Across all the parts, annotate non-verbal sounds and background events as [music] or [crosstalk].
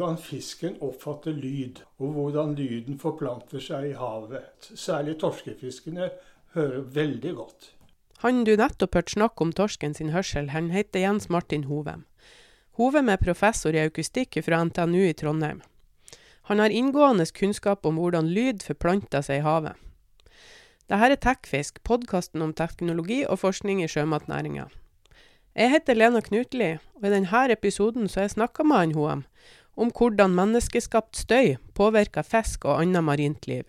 hvordan fisken oppfatter lyd, og hvordan lyden forplanter seg i havet. Særlig torskefiskene hører veldig godt. Han du nettopp hørte snakke om torsken sin hørsel, han heter Jens Martin Hovem. Hovem er professor i akustikk fra NTNU i Trondheim. Han har inngående kunnskap om hvordan lyd forplanter seg i havet. Dette er Tekfisk, podkasten om teknologi og forskning i sjømatnæringa. Jeg heter Lena Knutli, og i denne episoden så har jeg snakka med han Hoem om hvordan menneskeskapt støy påvirker fisk og annet marint liv.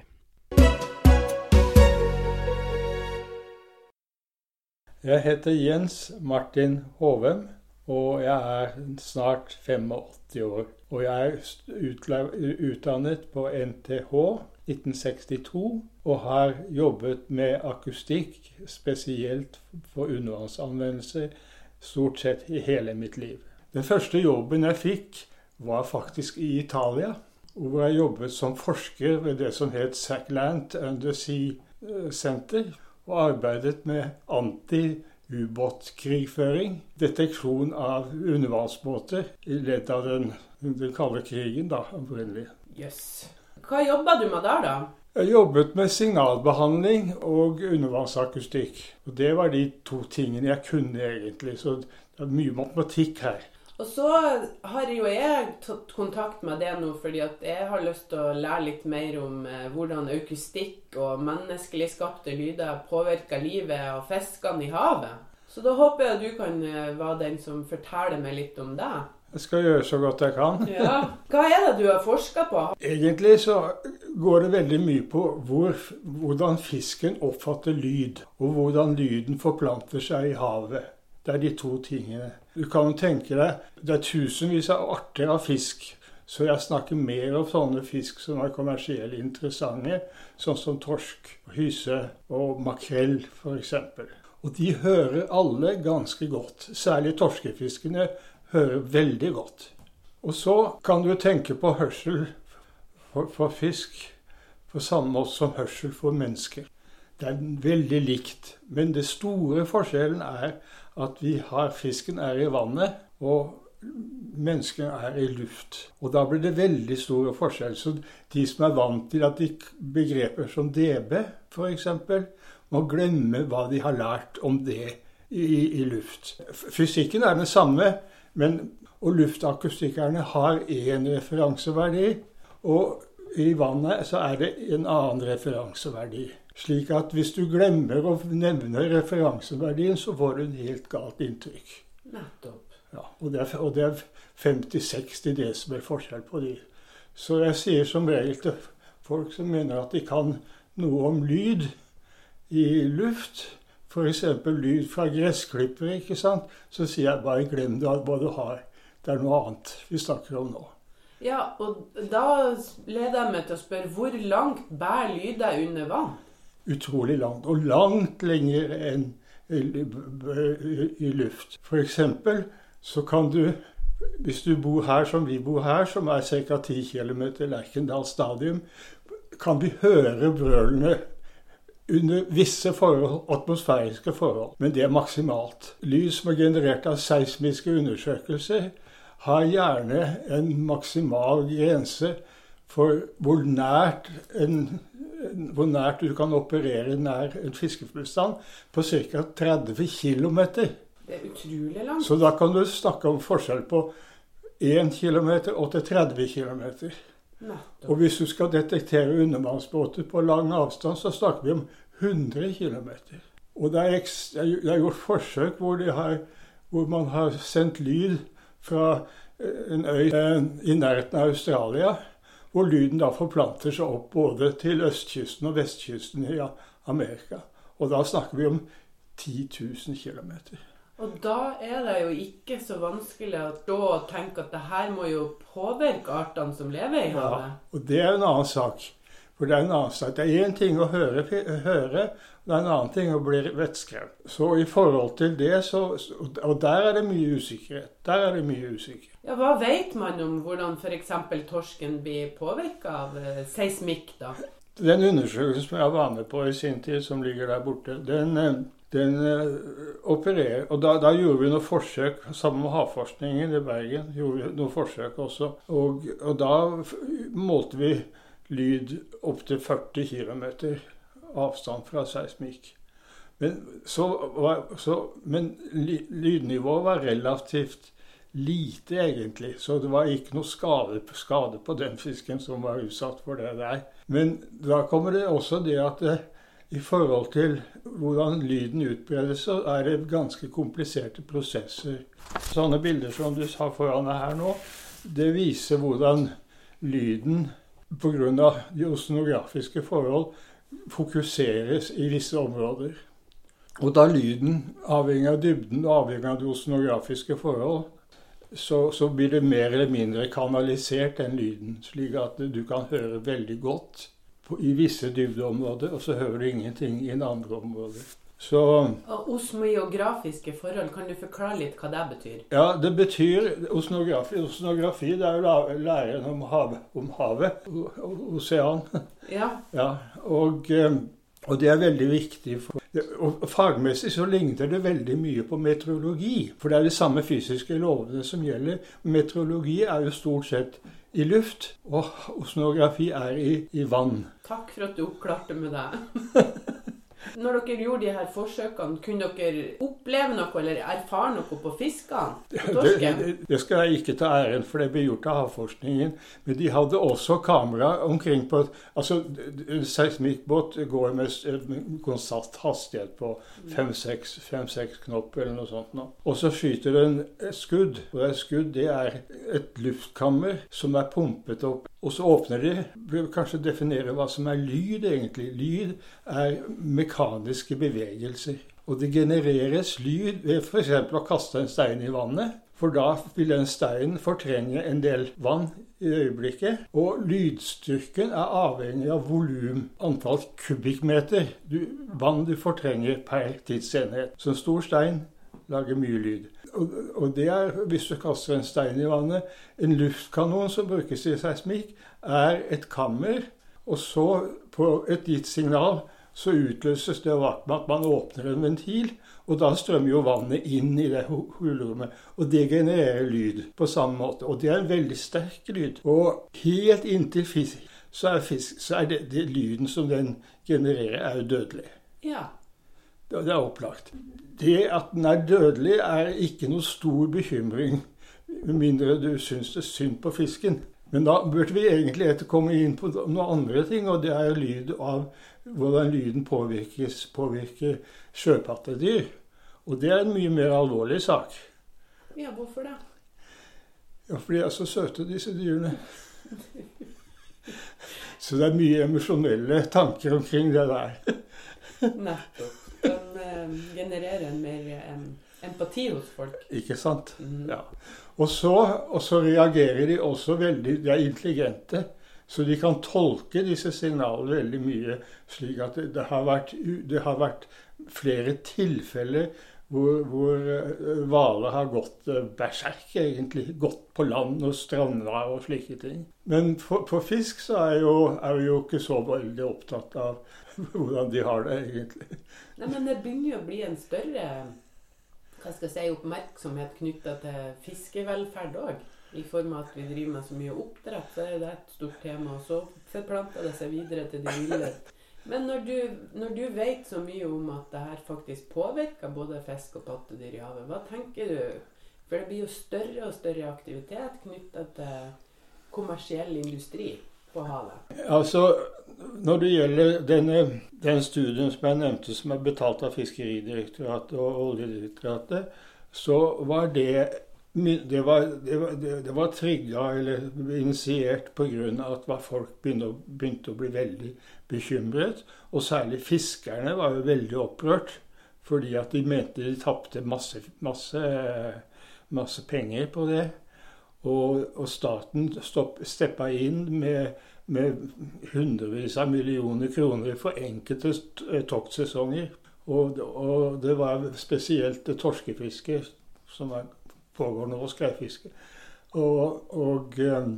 Jeg heter Jens Martin Hovem, og jeg er snart 85 år. Og jeg er utdannet på NTH 1962 og har jobbet med akustikk, spesielt for undervannsanvendelser stort sett i hele mitt liv. Den første jobben jeg fikk, var faktisk i Italia. Hvor jeg jobbet som forsker ved det som het Sackland Undersea Center. Og arbeidet med anti-ubåtkrigføring. Deteksjon av undervannsbåter i ledd av den, den kalde krigen, da, opprinnelig. Yes. Hva jobba du med der, da? Jeg jobbet med signalbehandling og undervannsakustikk. Og Det var de to tingene jeg kunne egentlig. Så det er mye matematikk her. Og så har jo jeg tatt kontakt med det nå fordi at jeg har lyst til å lære litt mer om eh, hvordan akustikk og menneskelig skapte lyder påvirker livet og fiskene i havet. Så da håper jeg at du kan eh, være den som forteller meg litt om det. Jeg skal gjøre så godt jeg kan. Ja. Hva er det du har forska på? Egentlig så går det veldig mye på hvor, hvordan fisken oppfatter lyd, og hvordan lyden forplanter seg i havet. Det er de to tingene. Du kan tenke deg det er tusenvis av arter av fisk. Så jeg snakker mer om sånne fisk som er kommersielt interessante, sånn som torsk, hyse og makrell f.eks. Og de hører alle ganske godt. Særlig torskefiskene hører veldig godt. Og så kan du tenke på hørsel for, for, fisk på samme måte som hørsel for mennesker. Det er veldig likt. Men det store forskjellen er at vi har fisken er i vannet, og menneskene er i luft. Og da blir det veldig store forskjell. Så de som er vant til at de begreper som DB f.eks., må glemme hva de har lært om det i, i luft. Fysikken er den samme, men, og luftakustikkerne har én referanseverdi. Og i vannet så er det en annen referanseverdi. Slik at hvis du glemmer å nevne referanseverdien, så får du en helt galt inntrykk. Nettopp. Ja, og det er, er 50-60 desibel forskjell på de. Så jeg sier som regel til folk som mener at de kan noe om lyd i luft, f.eks. lyd fra gressklippere, ikke sant? så sier jeg bare glem det, hva du har. Det er noe annet vi snakker om nå. Ja, og da leder jeg meg til å spørre hvor langt bærer lyder under vann? Utrolig langt. Og langt lenger enn i luft. F.eks. så kan du, hvis du bor her som vi bor her, som er ca. 10 km Lerkendal stadium, kan vi høre brølene under visse forhold, atmosfæriske forhold. Men det er maksimalt. Lys som er generert av seismiske undersøkelser, har gjerne en maksimal grense for hvor nært, en, hvor nært du kan operere nær en fiskebestand, på ca. 30 km. Det er utrolig langt. Så da kan du snakke om forskjell på 1 km og til 30 km. Og hvis du skal detektere undervannsbåter på lang avstand, så snakker vi om 100 km. Og det er, det er, gjort forsøk hvor, har, hvor, man har sendt lyd fra eh, en øy eh, i nærheten av Australia, hvor lyden da forplanter seg opp både til østkysten og vestkysten i Amerika. Og da snakker vi om 10 000 km. Og da er det jo ikke så vanskelig å tenke at det her må jo påvirke artene som lever i havet. Ja, og det er en annen sak. For det er en sak. Det er én ting å høre, høre, det er en annen ting å bli vettskremt. Så i forhold til det, så Og der er det mye usikkerhet. Der er det mye usikkerhet. Ja, Hva vet man om hvordan f.eks. torsken blir påvirka av eh, seismikk, da? Den undersøkelsen som jeg var med på i sin tid, som ligger der borte, den, eh, den uh, opererer Og da, da, gjorde vi noen forsøk sammen med Havforskningen i Bergen. gjorde vi noen forsøk også. Og, og da målte vi lyd opptil 40 km avstand fra seismikk. Men, var, så, men lydnivået var relativt lite, egentlig. Så det var ikke noe skade, skade, på den fisken som var utsatt for det der. Men da kommer det også det at det, i forhold til hvordan lyden utbredes, så er det ganske kompliserte prosesser. Sånne bilder som du har foran deg her nå, det viser hvordan lyden pga. de oseanografiske forhold fokuseres i visse områder. Og da lyden, avhengig av dybden og avhengig av de oseanografiske forhold, så, så, blir det mer eller mindre kanalisert, den lyden. Slik at du kan høre veldig godt på, i visse dybdeområder, og så hører du ingenting i en andre områder. Så, og osmografiske forhold, kan du forklare litt hva det betyr? Ja, Det betyr osnografi. Osnografi det er jo læren om havet, om havet osean. [laughs] Ja. ja og, eh, og, det er veldig viktig. For, og Fagmessig så ligner det veldig mye på meteorologi. For det er de samme fysiske lovene som gjelder. Meteorologi er jo stort sett i luft, og osnografi er i, i vann. Takk for at du oppklarte med det. [laughs] Når dere gjorde de her forsøkene, kunne dere oppleve noe eller erfare noe på fiskene? På det, det, det, skal jeg ikke ta æren for, det ble gjort av Havforskningen. Men de hadde også kamera omkring på Altså, seismikkbåt går med konstant hastighet på fem-seks knop eller noe sånt. Nå. Og så skyter den et skudd. Og et skudd det er et luftkammer som er pumpet opp og så åpner de Bør kanskje definere hva som er lyd, egentlig. Lyd er mekaniske bevegelser. Og det genereres lyd ved f.eks. å kaste en stein i vannet. For da vil den steinen fortrenge en del vann i øyeblikket. Og lydstyrken er avhengig av volum, antall kubikkmeter du, vann du fortrenger per tidsenhet. Så en stor stein lager mye lyd og det er hvis du kaster en stein i vannet. En luftkanon som brukes i seismikk, er et kammer. Og så, på et gitt signal, så utløses det med at man åpner en ventil. Og da strømmer jo vannet inn i det hulrommet. Og det genererer lyd på samme måte. Og det er en veldig sterk lyd. Og helt inntil fisk, så er, fisk, så er det, det lyden som den genererer, er dødelig. Ja. Det er opplagt. Det at den er dødelig, er ikke noe stor bekymring, med mindre du syns det er synd på fisken. Men da burde vi egentlig etter komme inn på noen andre ting, og det er lyd av hvordan lyden påvirkes, påvirker sjøpattedyr. Og det er en mye mer alvorlig sak. Ja, hvorfor det? Ja, for de er så søte, disse dyrene. Så det er mye emosjonelle tanker omkring det der. Nettopp generere en mer um, empati hos folk. Ikke sant? Mm. Ja. Og så, og så, reagerer de også veldig De er intelligente. Så de kan tolke disse signalene veldig mye. Slik at det, det, har, vært, det har, vært, flere tilfeller hvor, hvor eh, hvaler har gått uh, berserk, egentlig. Gått på land og stranda og slike ting. Men for, fisk så er, jo, er vi jo ikke så veldig opptatt av [laughs] hvordan de har det, egentlig. Nei, Men det begynner jo å bli en større hva skal jeg si, oppmerksomhet knytta til fiskevelferd òg. I form av at vi driver med så mye oppdrett, så er det et stort tema. Og så forplanter det seg videre til de ville. Men når du, når du vet så mye om at det her faktisk påvirker både fisk og pattedyr i havet, hva tenker du? For det blir jo større og større aktivitet knytta til kommersiell industri Altså, når det gjelder denne, den studien som jeg nevnte, som er betalt av Fiskeridirektoratet og Oljedirektoratet, så var det det var, det var, det var trigga eller initiert pga. at folk begynte, begynte å bli veldig bekymret. Og særlig fiskerne var jo veldig opprørt. Fordi at de mente de tapte masse, masse, masse penger på det. Og, og staten stopp, steppa inn med med hundrevis av millioner kroner for enkelte eh, toktsesonger. Og, og, det var spesielt torskefiske som pågår nå, skreifiske. Og, og, eh,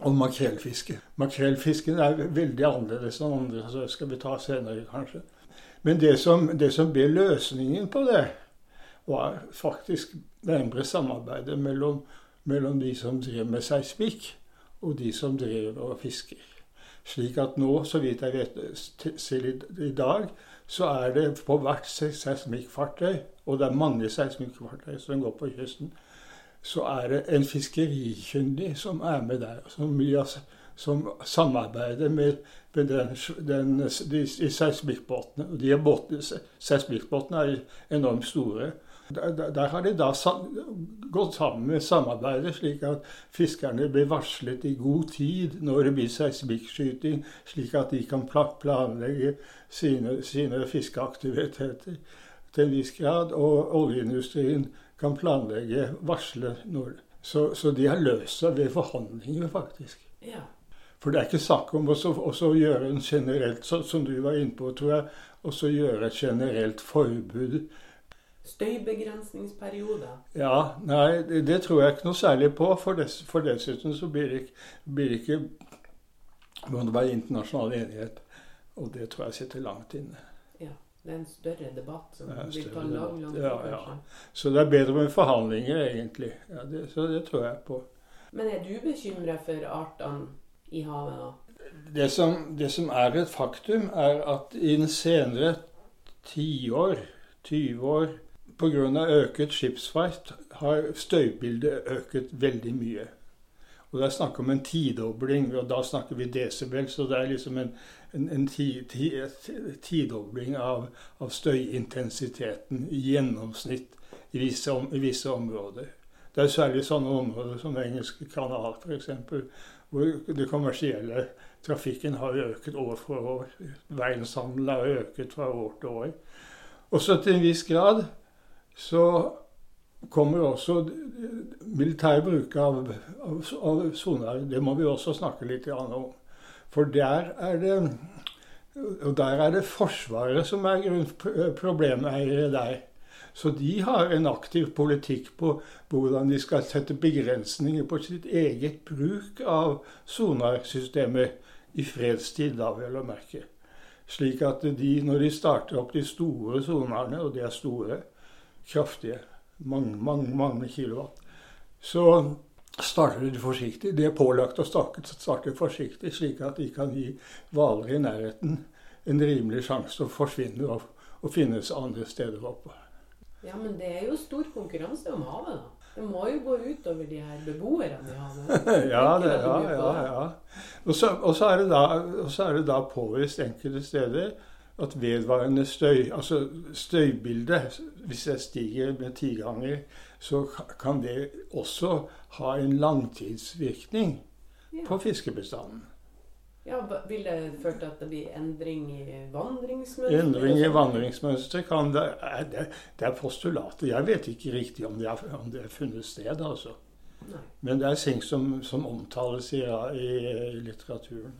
og makrellfiske. Makrellfisken er veldig annerledes enn andre, så skal vi ta senere, kanskje. Men det som, det som ble løsningen på det, var faktisk nærmere samarbeidet mellom, mellom de som drev med seismikk, og de som drev og fisker. Slik at nå, så vidt jeg vet til i dag, så er det på hvert seismikkfartøy, og det er mange seismikkfartøy som går på kysten, så er det en fiskerikyndig som er med der. Som, som samarbeider med, med den, den, de, de seismikkbåtene. De båtene, seismikkbåtene er enormt store. Der, der, har de da gått sammen med samarbeidet, slik at fiskerne blir varslet i god tid når det blir seismikkskyting, slik at de kan planlegge sine, sine fiskeaktiviteter til en viss grad. Og oljeindustrien kan planlegge, varsle når Så, så de har løst seg ved forhandlinger, faktisk. Ja. For det er ikke snakk om å gjøre en generelt, som du var inne på, tror jeg, også gjøre et generelt forbud. Støybegrensningsperiode? Ja, nei, det, det, tror jeg ikke noe særlig på. For, dess, for dessuten så blir det, blir det ikke må det være internasjonal enighet. Og det tror jeg sitter langt inne. Ja. Det er en større debatt som vil ta lang, lang tid. Ja, ja. Så det er bedre med forhandlinger, egentlig. Ja, det, så det tror jeg på. Men er du bekymra for artene i havet, nå? Det som, det som er et faktum, er at i den senere tiår, 20 år, pga. øket skipsfart, har støybildet øket veldig mye. Og det er snakk om en tidobling, og da snakker vi desibel, så det er liksom en, en, en ti, ti, tidobling av, av, støyintensiteten i gjennomsnitt i visse, om, i visse, områder. Det er særlig sånne områder som Engelsk kanal, f.eks., hvor det kommersielle trafikken har øket år for år. Verdenshandelen har øket fra år til år. Også til en viss grad så kommer også militær bruk av, av, av sonar. Det må vi også snakke litt om. For der er det og der er det Forsvaret som er problemeiere der. Så de har en aktiv politikk på hvordan de skal sette begrensninger på sitt eget bruk av sonarsystemer i fredstid, da vel å merke. Slik at de, når de starter opp de store sonarene, og de er store, kraftige, mange, mange, mange kilowatt, så starter de forsiktig. De er pålagt å starte forsiktig, slik at de kan gi hvaler i nærheten en rimelig sjanse til å forsvinne og, og finnes andre steder oppe. Ja, men det er jo stor konkurranse om havet, da. Det må jo gå utover de her beboerne i havet. [laughs] ja, det, ja, ja, ja. Og så, og så er, er det da påvist enkelte steder at vedvarende støy, altså støybildet, hvis jeg stiger med ti ganger, så kan det også ha en langtidsvirkning ja. på fiskebestanden. Ja, Vil det føre til at det blir endring i vandringsmønster? Endring i vandringsmønster kan det, det, det er postulatet. Jeg vet ikke riktig om det er, om det er funnet sted, altså. Nei. Men det er ting som, som omtales i, i litteraturen.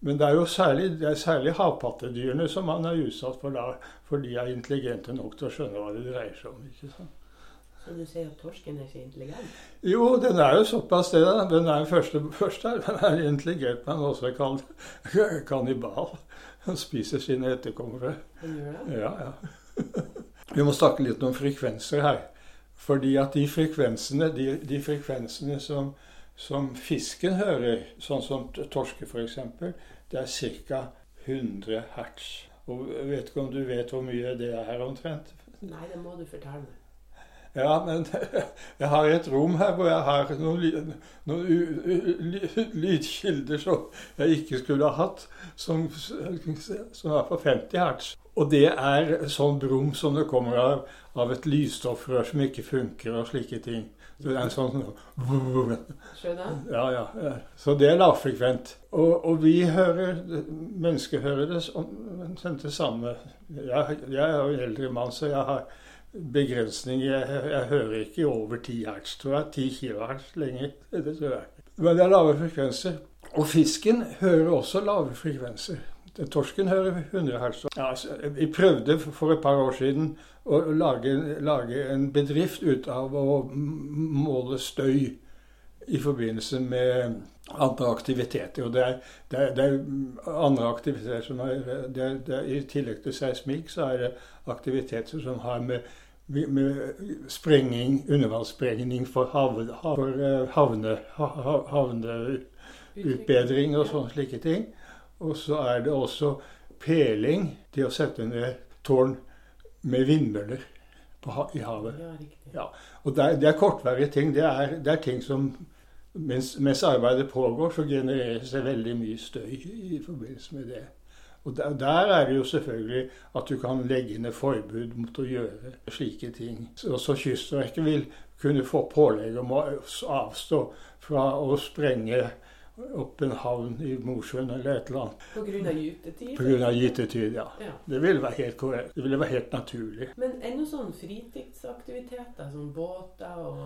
Men det er jo særlig, det er særlig havpattedyrene som man er utsatt for da, for de er intelligente nok til å skjønne hva det dreier seg om. ikke sant? Så du sier at torsken er ikke intelligent? Jo, den er jo såpass det. da. Den er første, første den er intelligent, men også kan, kannibal. Den spiser sine etterkommere. Ja, ja. [laughs] Vi må snakke litt om frekvenser her. Fordi at de frekvensene, de, de frekvensene som, som, fisken hører, sånn som torske f.eks., det er ca. 100 hertz. Og vet ikke om du vet hvor mye det er omtrent? Nei, det må du fortelle meg. Ja, men [laughs] jeg har et rom her hvor jeg har noen, noen lydkilder som jeg ikke skulle ha hatt, som, som er på 50 hertz. Og det er sånn brum som det kommer av, av et lysstoffrør som ikke funker, og slike ting. Så det er en sånn? [laughs] Ja, ja. Så det er lavfrekvent. Og, og, vi hører, mennesker hører det, det samme. Jeg, jeg er jo en eldre mann, så jeg har begrensning. Jeg, jeg, hører ikke over 10 hertz, tror jeg. 10 kilohertz lenger. Det tror jeg. Men det er lave frekvenser. Og fisken hører også lave frekvenser. Torsken hører 100 hertz. Ja, altså, vi prøvde for et par år siden å lage, lage, en bedrift ut av å måle støy i forbindelse med andre aktiviteter. Og det er, det er, det er andre aktiviteter som er, det er, I tillegg til seismikk så er det aktiviteter som har med, med sprenging, undervannssprengning for, havne, for eh, havne, havneutbedring og sånne slike ting. Og så er det også peling, det å sette ned tårn med vindmøller i havet. Ja, og det er, det er kortvarige ting. Det er, det er ting som mens, mens, arbeidet pågår, så genereres det veldig mye støy i forbindelse med det. Og der, der, er det jo selvfølgelig at du kan legge ned forbud mot å gjøre slike ting. Så, så Kystverket vil kunne få pålegg om å avstå fra å sprenge opp en havn i Mosjøen eller et eller annet. Pga. gytetid? Pga. gytetid, ja. ja. Det ville være helt korrekt. Det ville være helt naturlig. Men er det noen sånne fritidsaktiviteter, som båter og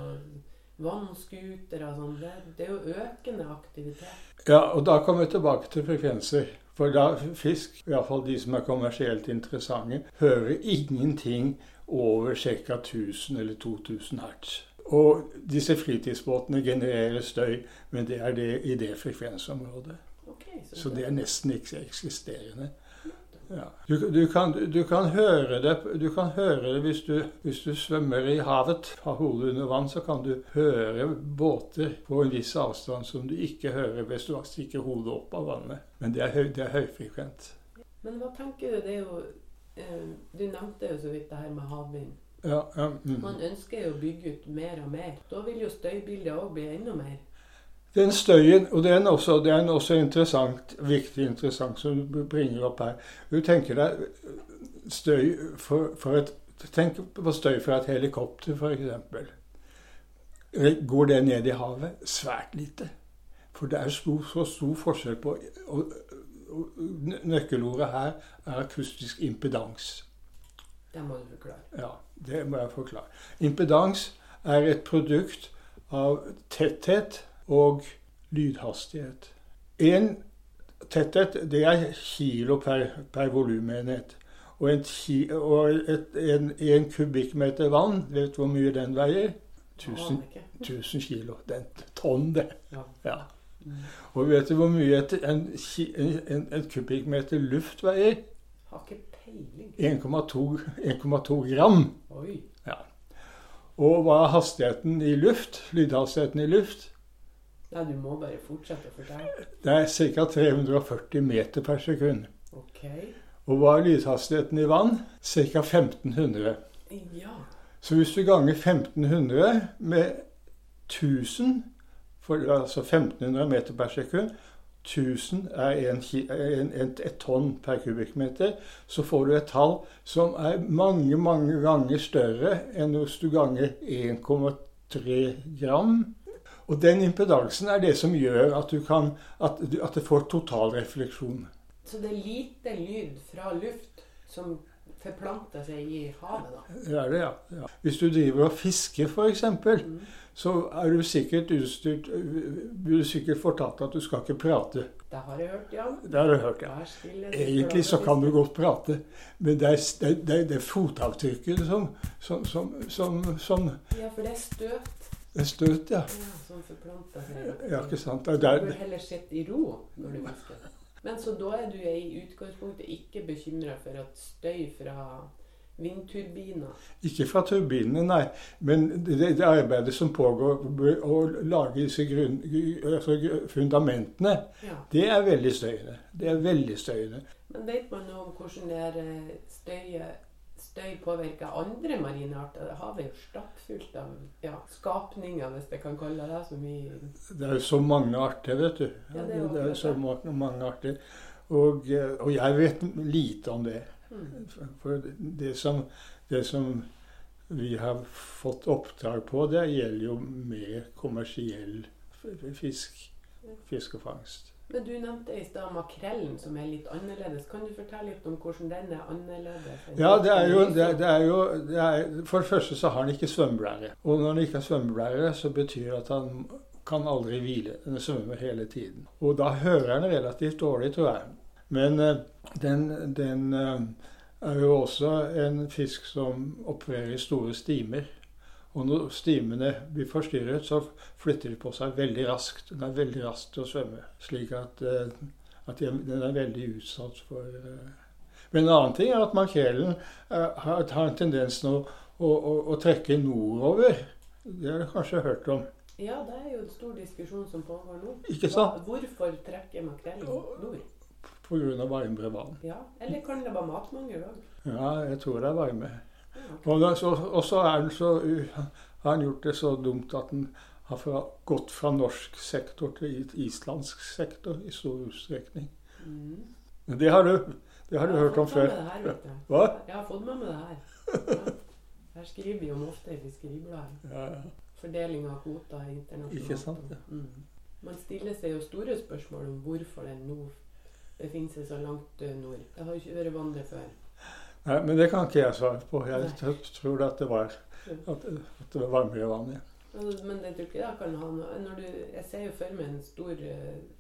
vannskutere og sånn, det, det, er jo økende aktivitet? Ja, og da kommer vi tilbake til frekvenser. For da fisk, iallfall de som er kommersielt interessante, hører ingenting over ca. 1000 eller 2000 hertz. Og disse fritidsbåtene genererer støy, men det er det i det frekvensområdet. Okay, så, så, det er nesten ikke eksisterende. Ja. Du, du, kan, du, kan, høre det, du kan høre det hvis du, hvis du svømmer i havet. Har hodet under vann, så kan du høre båter på en viss avstand som du ikke hører hvis du stikker hodet opp av vannet. Men det er, høy, det er høyfrekvent. Men hva tenker du? Det er jo, eh, du nevnte jo så vidt det her med havvind. Ja, ja, mm. Man ønsker jo å bygge ut mer og mer. Da vil jo støybildet òg bli enda mer. Den støyen, og det er også, det er også interessant, viktig interessant som du bringer opp her. Du tenker deg støy for, for et Tenk på støy fra et helikopter, f.eks. Går det ned i havet? Svært lite. For det er så, så stor forskjell på og, og, Nøkkelordet her er akustisk impedans. Det må du forklare. Ja, det må jeg forklare. Impedans er et produkt av tetthet og lydhastighet. En tetthet det er kilo per, per volumenhet. Og, en, og et, en, en, kubikkmeter vann, vet du hvor mye den veier? 1000, 1000 kilo. Den tonn, det. Ja. ja. Mm. Og vet du hvor mye et, en, en, en kubikkmeter luft veier? Har ikke 1,2 gram. Oi. Ja. Og hva er hastigheten i luft? Lydhastigheten i luft? Nei, du må bare fortsette å fortelle. Det er ca. 340 meter per sekund. Okay. Og hva er lydhastigheten i vann? Ca. 1500. Ja. Så hvis du ganger 1500 med 1000, for, altså 1500 meter per sekund, 1000 er en, en, en, et tonn per kubikkmeter, så får du et tall som er mange, mange ganger større enn hvis du ganger 1,3 gram. Og den impedansen er det som gjør at, du kan, at, at det får totalrefleksjon. Så det er lite lyd fra luft som forplanter seg i havet, da? Det er det, ja. ja. Hvis du driver og fisker, f.eks., mm så er du sikkert utstyrt Blir du sikkert fortalt at du skal ikke prate. Det har jeg hørt, ja. Det har du hørt, ja. Egentlig så kan du godt prate, men det er, det, det, det er fotavtrykket som, som, som, som, Ja, for det er støt. Det er støt, ja. ja som forplanter seg. Ja, ikke sant. Det er, du bør heller sitte i ro når du fisker. Men så da er du i utgangspunktet ikke bekymra for at støy fra Vindturbiner? Ikke fra turbinene, nei. Men det, det, arbeidet som pågår å lage disse grunn, altså fundamentene, ja. det er veldig støyende. Det er veldig støyende. Men vet man noe om hvordan det eh, støy, støy påvirker andre marine arter? Havet er jo stappfullt av ja, skapninger, hvis jeg kan kalle det så mye Det er jo så mange arter, vet du. Ja, det, er det er så mange, mange arter. Og, eh, og jeg vet lite om det. For det som, det som, vi har fått oppdrag på, det gjelder jo mer kommersiell fisk. Og fangst. Men Du nevnte i stad makrellen, som er litt annerledes. Kan du fortelle litt om hvordan den er annerledes? Ja, det er jo, det, det er jo det er, For det første så har den ikke svømmeblære. Og når den ikke har svømmeblære, så betyr det at han kan aldri hvile. Den svømmer hele tiden. Og da hører han relativt dårlig, tror jeg. Men eh, den, den eh, er jo også en fisk som opererer i store stimer. Og når stimene blir forstyrret, så flytter de på seg veldig raskt. Den er veldig rask til å svømme. Slik at, eh, at den er veldig utsatt for. Men en annen ting er at makrellen har, en tendens til å, å, å, å, trekke nordover. Det har du kanskje hørt om? Ja, det er jo en stor diskusjon som pågår nå. Ikke sant? Hvorfor trekker makrellen nord? Pga. varmere vann. Ja, Eller kan det være matmangel òg? Ja, jeg tror det er varme. Og, så, og så, så har han gjort det så dumt at han har fra, gått fra norsk sektor til islandsk sektor i stor utstrekning. Mm. Det har du, det har du hørt om før. Her, Hva? Jeg har fått med meg det her. Ja. [laughs] Her skriver vi om ofte i Fiskeribladet. Ja, ja. Fordeling av kvoter internasjonalt. Ikke sant, ja. Mm. Man stiller seg jo store spørsmål om hvorfor den nå befinner seg så langt nord. Det har jo ikke vært vanlig før. Nei, men det kan ikke jeg svare på. Jeg Nei. tror at det var at, at det var mye vanlig. Men jeg tror ikke det kan ha noe du, Jeg ser jo for meg en stor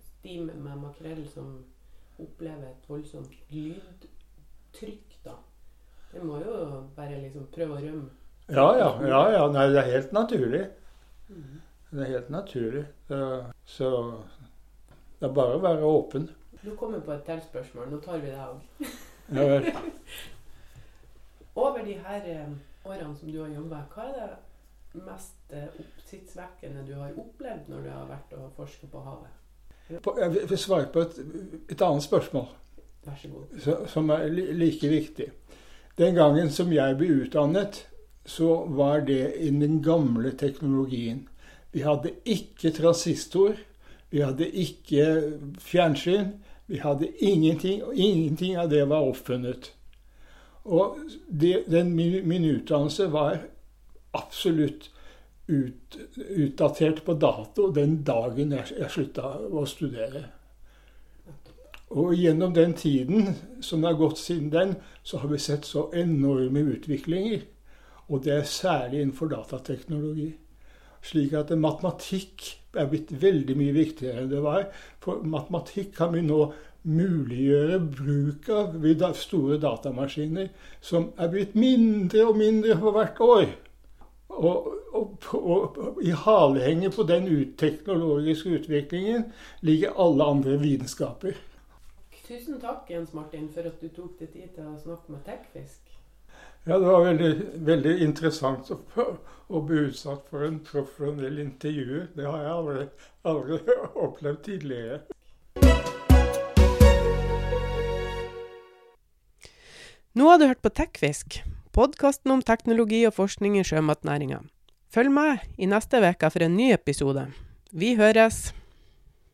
stim med makrell som opplever et voldsomt lydtrykk, da. Det må jo bare liksom prøve å rømme. Ja, ja. ja, ja. Nei, det er helt naturlig. Mm. Det er helt naturlig. Så det er bare å være åpen. Nå kommer vi på et tilspørsmål. Nå tar vi det òg. [laughs] Over de her eh, årene som du har jobba, hva er det mest eh, oppsiktsvekkende du har opplevd når du har vært og forska på havet? Jeg vil svare på et, et annet spørsmål Vær så god. som er like viktig. Den gangen som jeg ble utdannet, så var det i den gamle teknologien. Vi hadde ikke transistor, vi hadde ikke fjernsyn. Vi hadde ingenting, og ingenting av det var oppfunnet. Og det, den, min utdannelse var absolutt ut, utdatert på dato den dagen jeg, jeg slutta å studere. Og gjennom den tiden som har gått siden den, så har vi sett så enorme utviklinger. Og det er særlig innenfor datateknologi. Slik at matematikk er blitt veldig mye viktigere enn det var. For matematikk kan vi nå muliggjøre bruk av store datamaskiner, som er blitt mindre og mindre for hvert år. Og, og, og, og i halehenget på den teknologiske utviklingen ligger alle andre vitenskaper. Tusen takk Jens Martin, for at du tok deg tid til å snakke med Tekfisk. Ja, det var veldig, veldig interessant å, å, bli utsatt for en profesjonell intervju. Det har jeg aldri, aldri [laughs] opplevd tidligere. Nå har du hørt på Tekfisk, podkasten om teknologi og forskning i sjømatnæringa. Følg med i neste uke for en ny episode. Vi høres!